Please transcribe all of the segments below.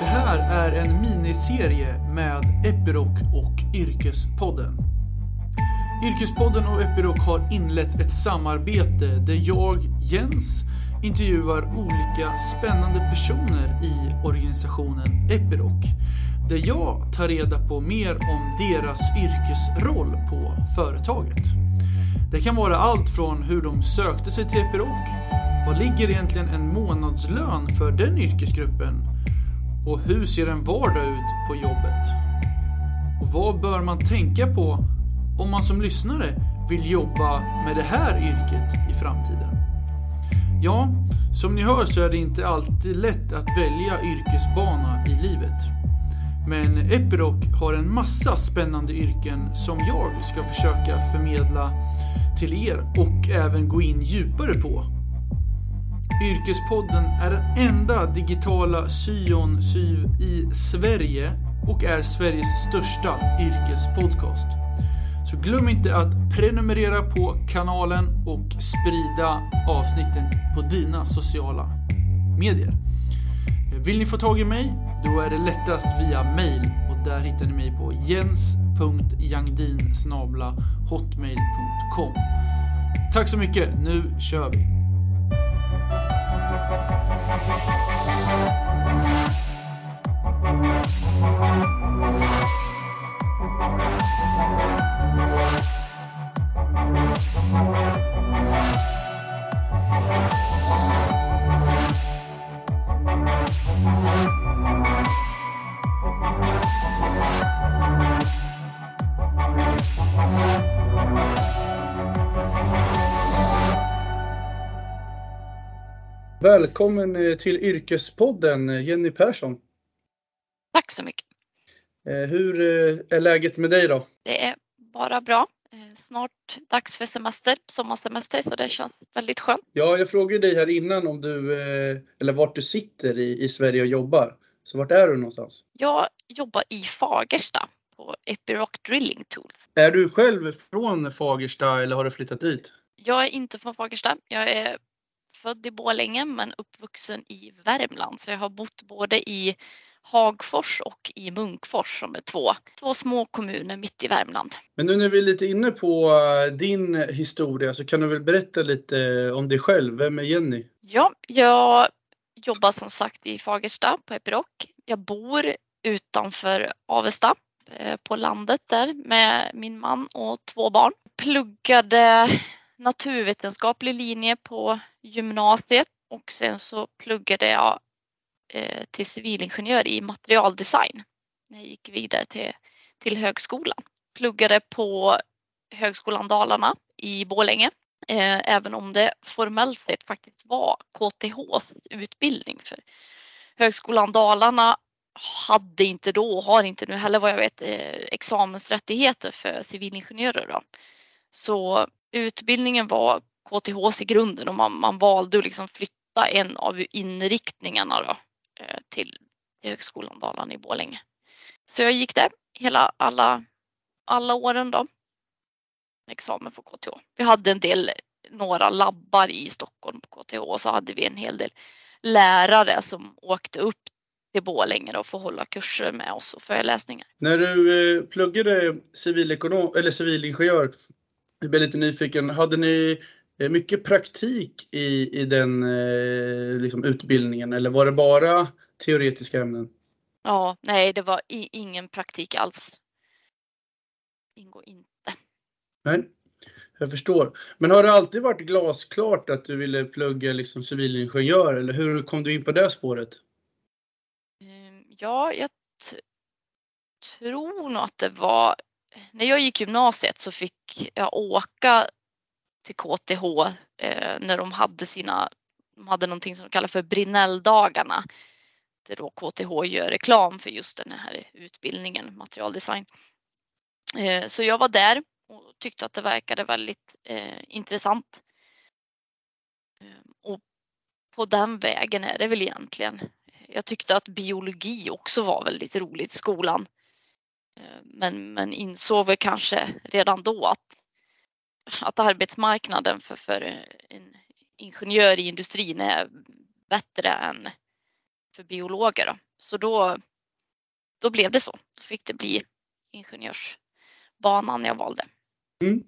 Det här är en miniserie med Epiroc och Yrkespodden. Yrkespodden och Epiroc har inlett ett samarbete där jag, Jens, intervjuar olika spännande personer i organisationen Epiroc. Där jag tar reda på mer om deras yrkesroll på företaget. Det kan vara allt från hur de sökte sig till Epiroc, vad ligger egentligen en månadslön för den yrkesgruppen och hur ser en vardag ut på jobbet? Och vad bör man tänka på om man som lyssnare vill jobba med det här yrket i framtiden? Ja, som ni hör så är det inte alltid lätt att välja yrkesbana i livet. Men Epiroc har en massa spännande yrken som jag ska försöka förmedla till er och även gå in djupare på. Yrkespodden är den enda digitala syon syv i Sverige och är Sveriges största yrkespodcast. Så glöm inte att prenumerera på kanalen och sprida avsnitten på dina sociala medier. Vill ni få tag i mig? Då är det lättast via mail och där hittar ni mig på jens.jangdin hotmail.com Tack så mycket, nu kör vi! Välkommen eh, till Yrkespodden eh, Jenny Persson. Tack så mycket. Eh, hur är läget med dig då? Det är bara bra. Snart dags för semester, sommarsemester, så det känns väldigt skönt. Ja, jag frågade dig här innan om du, eller vart du sitter i, i Sverige och jobbar. Så vart är du någonstans? Jag jobbar i Fagersta på Epiroc Drilling Tools. Är du själv från Fagersta eller har du flyttat dit? Jag är inte från Fagersta. Jag är född i Borlänge men uppvuxen i Värmland så jag har bott både i Hagfors och i Munkfors som är två, två små kommuner mitt i Värmland. Men nu när vi är lite inne på eh, din historia så kan du väl berätta lite om dig själv. Vem är Jenny? Ja, jag jobbar som sagt i Fagersta på Epiroc. Jag bor utanför Avesta eh, på landet där med min man och två barn. Pluggade naturvetenskaplig linje på gymnasiet och sen så pluggade jag eh, till civilingenjör i materialdesign när jag gick vidare till, till högskolan. Pluggade på Högskolan Dalarna i Borlänge, eh, även om det formellt sett faktiskt var KTHs utbildning. För Högskolan Dalarna hade inte då och har inte nu heller vad jag vet eh, examensrättigheter för civilingenjörer. Då. Så utbildningen var KTHs i grunden och man, man valde att liksom flytta en av inriktningarna då, eh, till Högskolan Dalarna i Borlänge. Så jag gick där hela alla, alla åren då. Examen för KTH. Vi hade en del, några labbar i Stockholm på KTH och så hade vi en hel del lärare som åkte upp till Borlänge och få hålla kurser med oss och föreläsningar. När du eh, pluggade civilekonom eller civilingenjör, jag blir lite nyfiken. Hade ni eh, mycket praktik i, i den eh, liksom, utbildningen eller var det bara teoretiska ämnen? Ja, nej, det var i, ingen praktik alls. Ingår inte. Nej, jag förstår. Men har det alltid varit glasklart att du ville plugga liksom civilingenjör eller hur kom du in på det spåret? Ehm, ja, jag tror nog att det var när jag gick gymnasiet så fick jag åka till KTH eh, när de hade sina, de hade någonting som de kallar för Brinelldagarna. Där då KTH gör reklam för just den här utbildningen, materialdesign. Eh, så jag var där och tyckte att det verkade väldigt eh, intressant. Eh, och på den vägen är det väl egentligen. Jag tyckte att biologi också var väldigt roligt i skolan. Eh, men, men insåg väl kanske redan då att, att arbetsmarknaden för, för en ingenjör i industrin är bättre än för biologer. Då. så då, då blev det så. Då fick det bli ingenjörsbanan jag valde. Mm.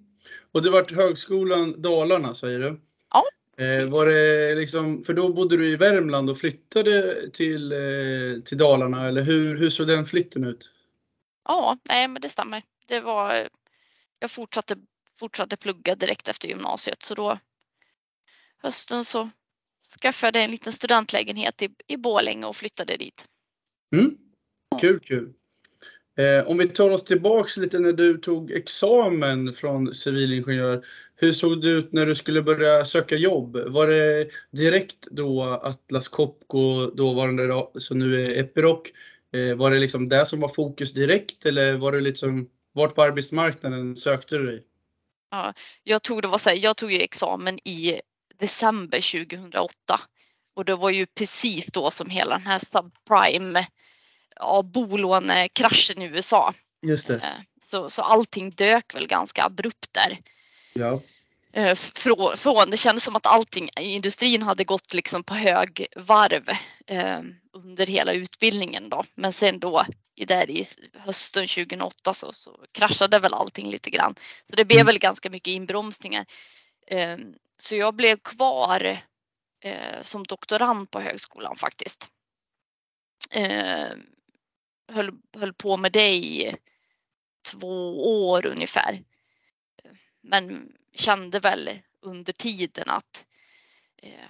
Och det vart Högskolan Dalarna säger du? Ja. Eh, var det liksom, för då bodde du i Värmland och flyttade till, eh, till Dalarna eller hur, hur såg den flytten ut? Ja, nej men det stämmer. Det var, jag fortsatte, fortsatte plugga direkt efter gymnasiet så då hösten så skaffade jag en liten studentlägenhet i, i Bålänge och flyttade dit. Mm. Kul, kul. Eh, om vi tar oss tillbaks lite när du tog examen från civilingenjör. Hur såg det ut när du skulle börja söka jobb? Var det direkt då Atlas Copco, dåvarande som nu är Epiroc, var det liksom det som var fokus direkt eller var det liksom, vart på arbetsmarknaden sökte du dig? Ja, jag tog, det var så här, jag tog ju examen i december 2008 och det var ju precis då som hela den här subprime ja, bolånekraschen i USA. Just det. Eh, så, så allting dök väl ganska abrupt där. Ja. Eh, från, från, det kändes som att allting i industrin hade gått liksom på hög varv eh, under hela utbildningen då. Men sen då i där i hösten 2008 så, så kraschade väl allting lite grann. Så det blev mm. väl ganska mycket inbromsningar. Eh, så jag blev kvar eh, som doktorand på högskolan faktiskt. Eh, höll, höll på med det i två år ungefär. Men kände väl under tiden att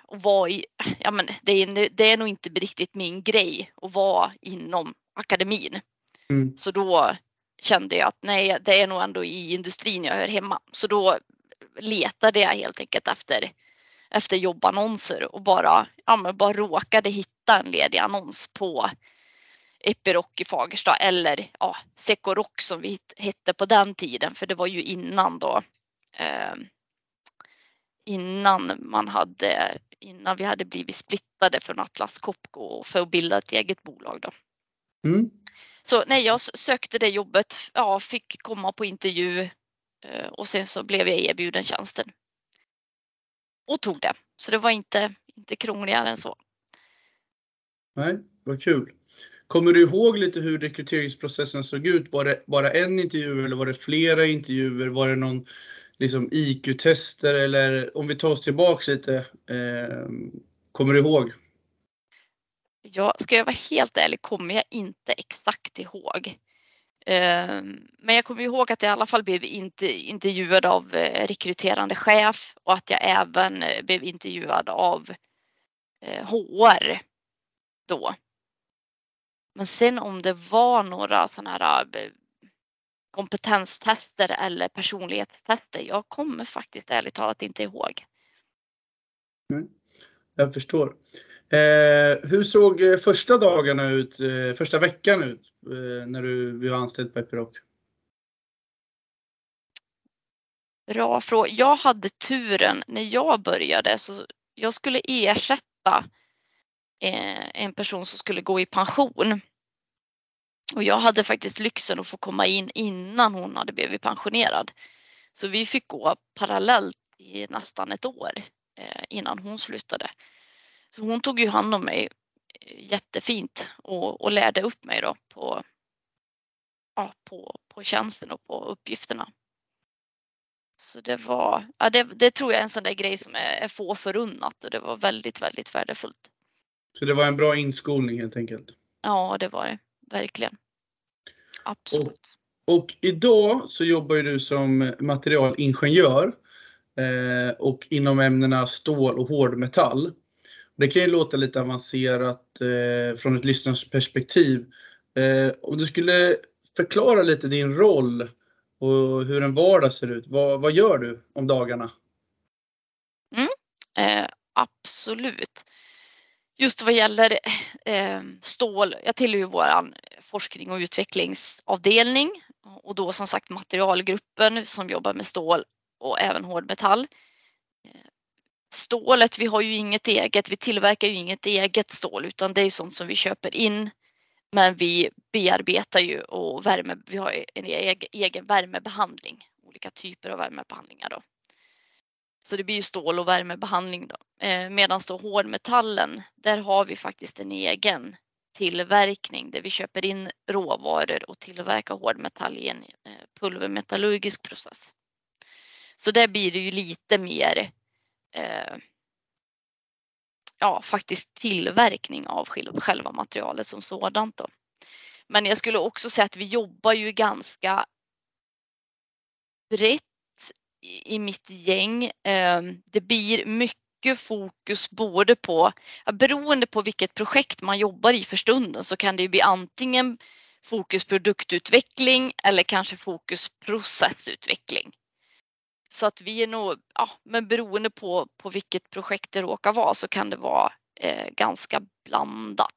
och vara i, ja men det är, det är nog inte riktigt min grej att vara inom akademin. Mm. Så då kände jag att nej, det är nog ändå i industrin jag hör hemma. Så då letade jag helt enkelt efter, efter jobbannonser och bara, ja, men bara råkade hitta en ledig annons på Epiroc i Fagersta eller ja, Secoroc som vi hette på den tiden för det var ju innan då eh, innan man hade innan vi hade blivit splittade från Atlas Copco för att bilda ett eget bolag då. Mm. Så nej, jag sökte det jobbet, ja, fick komma på intervju eh, och sen så blev jag erbjuden tjänsten. Och tog det. Så det var inte, inte krångligare än så. Nej, vad kul. Kommer du ihåg lite hur rekryteringsprocessen såg ut? Var det bara en intervju eller var det flera intervjuer? Var det någon liksom IQ-tester eller om vi tar oss tillbaks lite. Eh, kommer du ihåg? Ja, ska jag vara helt ärlig kommer jag inte exakt ihåg. Eh, men jag kommer ihåg att jag i alla fall blev intervjuad av eh, rekryterande chef och att jag även eh, blev intervjuad av eh, HR då. Men sen om det var några sådana här kompetenstester eller personlighetstester. Jag kommer faktiskt ärligt talat inte ihåg. Mm, jag förstår. Eh, hur såg eh, första dagarna ut, eh, första veckan ut eh, när du var anställd på Epiroc? Bra fråga. Jag hade turen när jag började så jag skulle ersätta Eh, en person som skulle gå i pension. Och jag hade faktiskt lyxen att få komma in innan hon hade blivit pensionerad. Så vi fick gå parallellt i nästan ett år eh, innan hon slutade. Så hon tog ju hand om mig eh, jättefint och, och lärde upp mig då på, ja, på, på tjänsten och på uppgifterna. Så det var, ja, det, det tror jag är en sån där grej som är, är få förunnat och det var väldigt, väldigt värdefullt. Så det var en bra inskolning helt enkelt? Ja, det var det verkligen. Absolut. Och, och idag så jobbar du som materialingenjör eh, och inom ämnena stål och hårdmetall. Det kan ju låta lite avancerat eh, från ett lyssnarsperspektiv. Eh, om du skulle förklara lite din roll och hur en vardag ser ut. Vad, vad gör du om dagarna? Mm, eh, absolut just vad gäller Eh, stål, jag tillhör ju vår forskning och utvecklingsavdelning och då som sagt materialgruppen som jobbar med stål och även hårdmetall. Eh, stålet, vi har ju inget eget, vi tillverkar ju inget eget stål utan det är sånt som vi köper in. Men vi bearbetar ju och värme, vi har en egen värmebehandling, olika typer av värmebehandlingar då. Så det blir ju stål och värmebehandling då. Eh, medan då hårdmetallen, där har vi faktiskt en egen tillverkning där vi köper in råvaror och tillverkar hårdmetall i en eh, pulvermetallurgisk process. Så där blir det ju lite mer eh, ja, faktiskt tillverkning av själva materialet som sådant. Då. Men jag skulle också säga att vi jobbar ju ganska brett i mitt gäng. Eh, det blir mycket fokus både på, beroende på vilket projekt man jobbar i för stunden så kan det bli antingen fokus produktutveckling eller kanske fokus processutveckling. Så att vi är nog, ja, men beroende på, på vilket projekt det råkar vara så kan det vara eh, ganska blandat.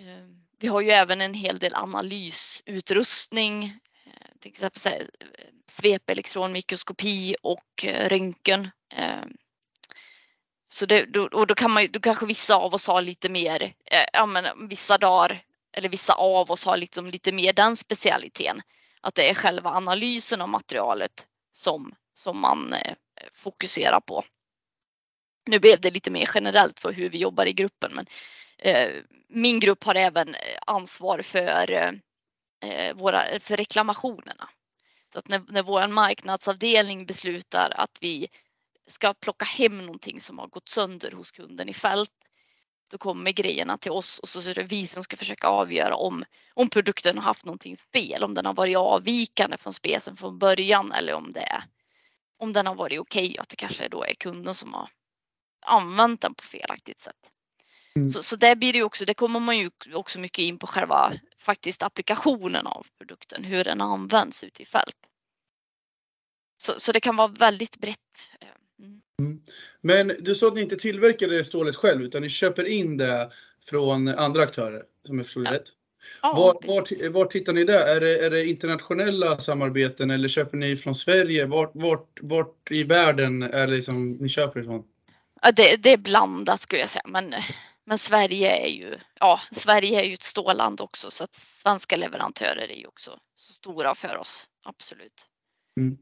Eh, vi har ju även en hel del analysutrustning, eh, till exempel här, eh, svepelektronmikroskopi och eh, röntgen. Eh, så det, då, och då kan man då kanske vissa av oss har lite mer, eh, ja men vissa dagar eller vissa av oss har liksom lite mer den specialiteten. Att det är själva analysen av materialet som, som man eh, fokuserar på. Nu blev det lite mer generellt för hur vi jobbar i gruppen men eh, min grupp har även eh, ansvar för, eh, eh, våra, för reklamationerna. Så att när, när vår marknadsavdelning beslutar att vi ska plocka hem någonting som har gått sönder hos kunden i fält då kommer grejerna till oss och så är det vi som ska försöka avgöra om, om produkten har haft någonting fel, om den har varit avvikande från specen från början eller om det är om den har varit okej okay, och att det kanske då är kunden som har använt den på felaktigt sätt. Mm. Så, så där blir det också, det kommer man ju också mycket in på själva faktiskt applikationen av produkten, hur den används ute i fält. Så, så det kan vara väldigt brett. Mm. Men du sa att ni inte tillverkar det stålet själv utan ni köper in det från andra aktörer, som jag förstod ja. rätt? Ja, var, var, var, tittar ni där? Är det, är det internationella samarbeten eller köper ni från Sverige? Vart, vart, vart i världen är det liksom ni köper ifrån? Ja, det, det är blandat skulle jag säga, men, men Sverige är ju, ja, Sverige är ju ett ståland också så att svenska leverantörer är ju också stora för oss, absolut. Mm.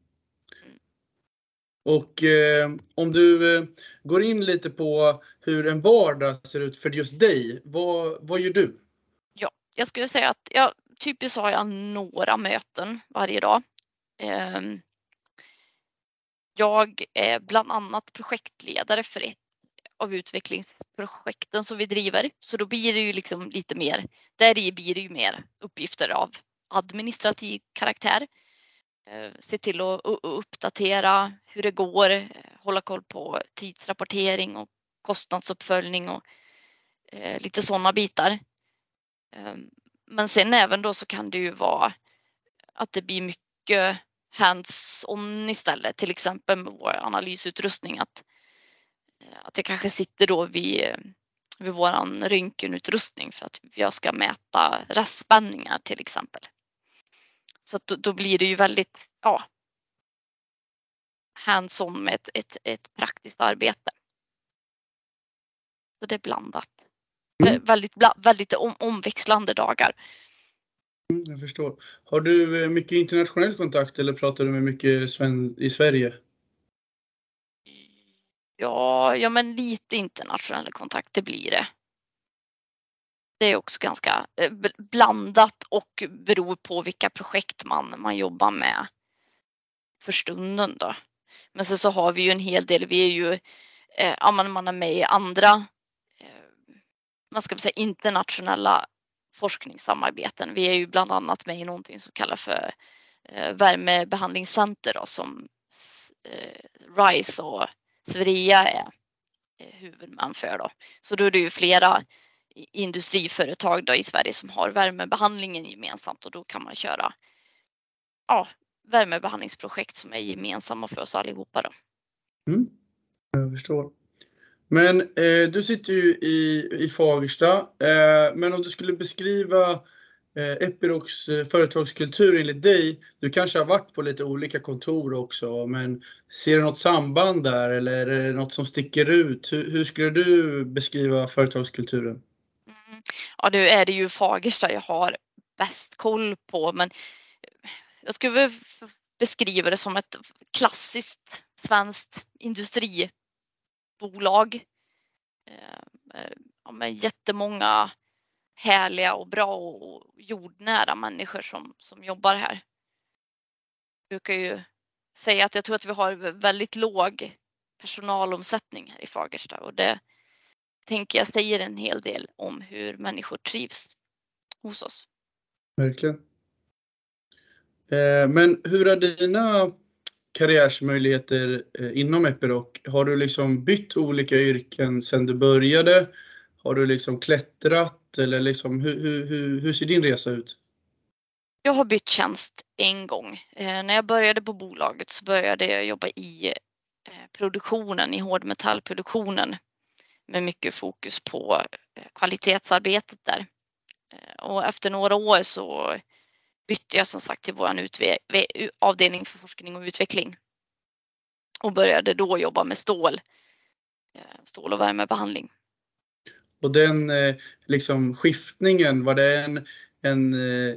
Och eh, om du eh, går in lite på hur en vardag ser ut för just dig, vad, vad gör du? Ja, jag skulle säga att jag typiskt har jag några möten varje dag. Eh, jag är bland annat projektledare för ett av utvecklingsprojekten som vi driver. Så då blir det ju liksom lite mer, där blir det ju mer uppgifter av administrativ karaktär. Eh, se till att uppdatera hur det går, eh, hålla koll på tidsrapportering och kostnadsuppföljning och eh, lite sådana bitar. Ehm, men sen även då så kan det ju vara att det blir mycket hands-on istället, till exempel med vår analysutrustning att, att jag kanske sitter då vid, vid våran röntgenutrustning för att jag ska mäta restspänningar till exempel. Så då, då, blir det ju väldigt, ja, hands-on med ett, ett, ett, praktiskt arbete. Så det är blandat. Mm. Eh, väldigt, väldigt om, omväxlande dagar. Mm, jag förstår. Har du eh, mycket internationell kontakt eller pratar du med mycket sven i Sverige? Ja, ja men lite internationell kontakt, det blir det det är också ganska eh, blandat och beror på vilka projekt man, man jobbar med för stunden då. Men sen så har vi ju en hel del, vi är ju, eh, ja man är med i andra, eh, man ska säga internationella forskningssamarbeten. Vi är ju bland annat med i någonting som kallas för eh, värmebehandlingscenter då, som eh, RISE och Sverige är eh, huvudman för då. Så då är det ju flera industriföretag då i Sverige som har värmebehandlingen gemensamt och då kan man köra ja, värmebehandlingsprojekt som är gemensamma för oss allihopa. Då. Mm, jag förstår. Men eh, du sitter ju i, i Fagersta, eh, men om du skulle beskriva eh, Epirocs eh, företagskultur enligt dig, du kanske har varit på lite olika kontor också, men ser du något samband där eller är det något som sticker ut? Hur, hur skulle du beskriva företagskulturen? Mm. ja nu är det ju Fagersta jag har bäst koll på men jag skulle beskriva det som ett klassiskt svenskt industribolag. Eh, eh, ja, med jättemånga härliga och bra och jordnära människor som, som jobbar här. Jag brukar ju säga att jag tror att vi har väldigt låg personalomsättning här i Fagersta och det tänker jag säger en hel del om hur människor trivs hos oss. Verkligen. Eh, men hur är dina karriärsmöjligheter eh, inom Epiroc? Har du liksom bytt olika yrken sedan du började? Har du liksom klättrat eller liksom, hur, hur, hur ser din resa ut? Jag har bytt tjänst en gång. Eh, när jag började på bolaget så började jag jobba i eh, produktionen, i hårdmetallproduktionen med mycket fokus på eh, kvalitetsarbetet där. Eh, och efter några år så bytte jag som sagt till vår avdelning för forskning och utveckling och började då jobba med stål, eh, stål och värmebehandling. Och den liksom skiftningen, var det en, en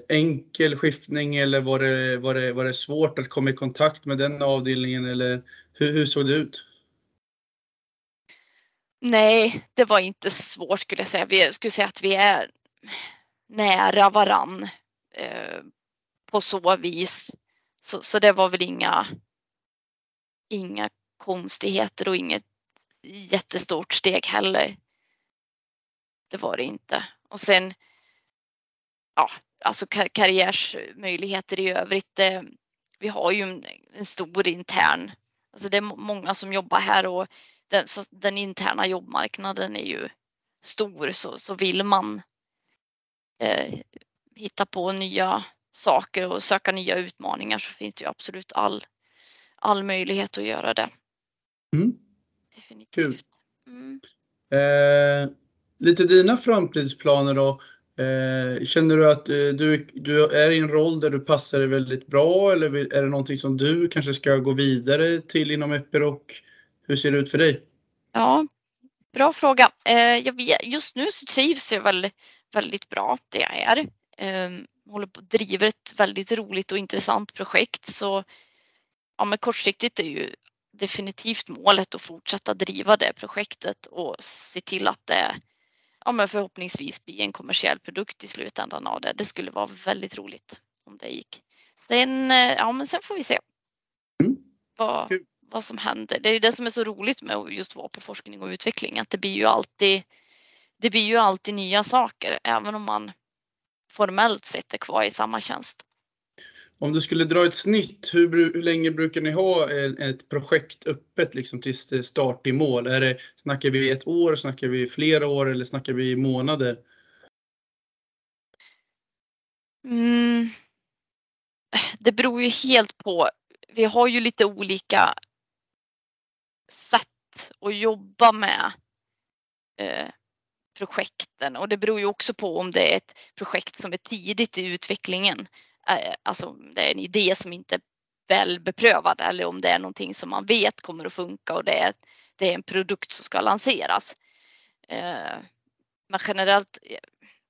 enkel skiftning eller var det, var, det, var det svårt att komma i kontakt med den avdelningen eller hur, hur såg det ut? Nej, det var inte svårt skulle jag säga. Vi skulle säga att vi är nära varann eh, på så vis. Så, så det var väl inga, inga konstigheter och inget jättestort steg heller. Det var det inte. Och sen, ja, alltså kar karriärsmöjligheter i övrigt. Eh, vi har ju en, en, stor intern, alltså det är många som jobbar här och den, den interna jobbmarknaden är ju stor så, så vill man eh, hitta på nya saker och söka nya utmaningar så finns det ju absolut all, all möjlighet att göra det. Mm. Definitivt. Kul. Mm. Eh, lite dina framtidsplaner då. Eh, känner du att eh, du, du är i en roll där du passar dig väldigt bra eller är det någonting som du kanske ska gå vidare till inom Epiroc? Hur ser det ut för dig? Ja, bra fråga. Eh, just nu så trivs jag väl väldigt bra där jag är. Ehm, håller på att driva ett väldigt roligt och intressant projekt så ja, men kortsiktigt är ju definitivt målet att fortsätta driva det projektet och se till att det ja, men förhoppningsvis blir en kommersiell produkt i slutändan av det. Det skulle vara väldigt roligt om det gick. Sen, eh, ja, men sen får vi se. Mm. Vad, vad som händer. Det är det som är så roligt med att just vara på forskning och utveckling, att det blir ju alltid, det blir ju alltid nya saker, även om man formellt sett är kvar i samma tjänst. Om du skulle dra ett snitt, hur, hur länge brukar ni ha ett projekt öppet liksom tills det start i mål? Är det, snackar vi ett år, snackar vi flera år eller snackar vi månader? Mm. Det beror ju helt på. Vi har ju lite olika sätt att jobba med eh, projekten och det beror ju också på om det är ett projekt som är tidigt i utvecklingen. Eh, alltså det är en idé som inte är väl beprövad eller om det är någonting som man vet kommer att funka och det är, det är en produkt som ska lanseras. Eh, men generellt, eh,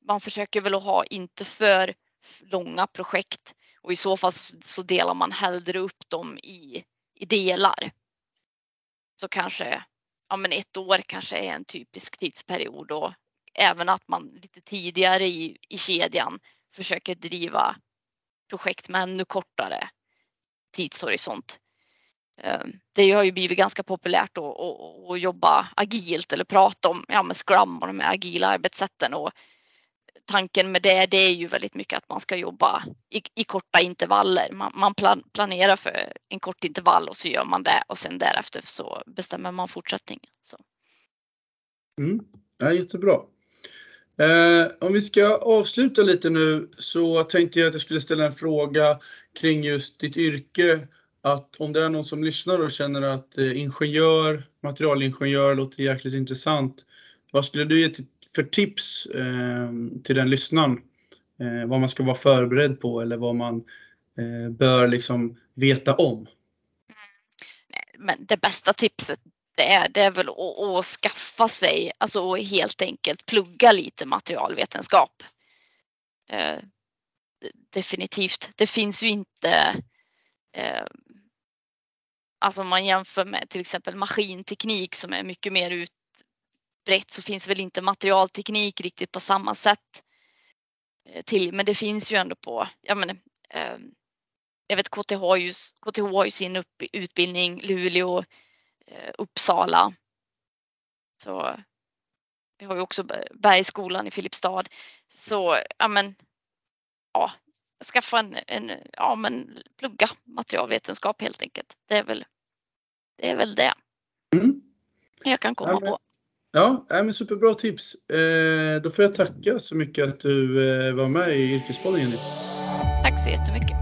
man försöker väl att ha inte för långa projekt och i så fall så delar man hellre upp dem i, i delar så kanske ja, men ett år kanske är en typisk tidsperiod och även att man lite tidigare i, i kedjan försöker driva projekt med ännu kortare tidshorisont. Ehm, det har ju blivit ganska populärt att, att, att jobba agilt eller prata om ja, med Scrum och de här agila arbetssätten och tanken med det, det är ju väldigt mycket att man ska jobba i, i korta intervaller. Man, man plan, planerar för en kort intervall och så gör man det och sen därefter så bestämmer man fortsättningen. Så. Mm. Ja, jättebra. Eh, om vi ska avsluta lite nu så tänkte jag att jag skulle ställa en fråga kring just ditt yrke. Att om det är någon som lyssnar och känner att eh, ingenjör, materialingenjör låter jäkligt intressant. Vad skulle du ge till för tips eh, till den lyssnaren? Eh, vad man ska vara förberedd på eller vad man eh, bör liksom veta om? Mm. Men det bästa tipset det är, det är väl att, att skaffa sig, alltså helt enkelt plugga lite materialvetenskap. Eh, definitivt. Det finns ju inte eh, Alltså om man jämför med till exempel maskinteknik som är mycket mer ut, brett så finns väl inte materialteknik riktigt på samma sätt eh, till, men det finns ju ändå på, ja men, eh, jag vet KTH har ju, KTH har ju sin upp, utbildning, Luleå, eh, Uppsala. Så vi har ju också Bergsskolan i Filipstad. Så ja men, ja, skaffa en, en, ja men plugga materialvetenskap helt enkelt. Det är väl det. Är väl det. Mm. Jag kan komma ja, men, på. Ja, men superbra tips. Eh, då får jag tacka så mycket att du eh, var med i Yrkespodden Jenny. Tack så jättemycket.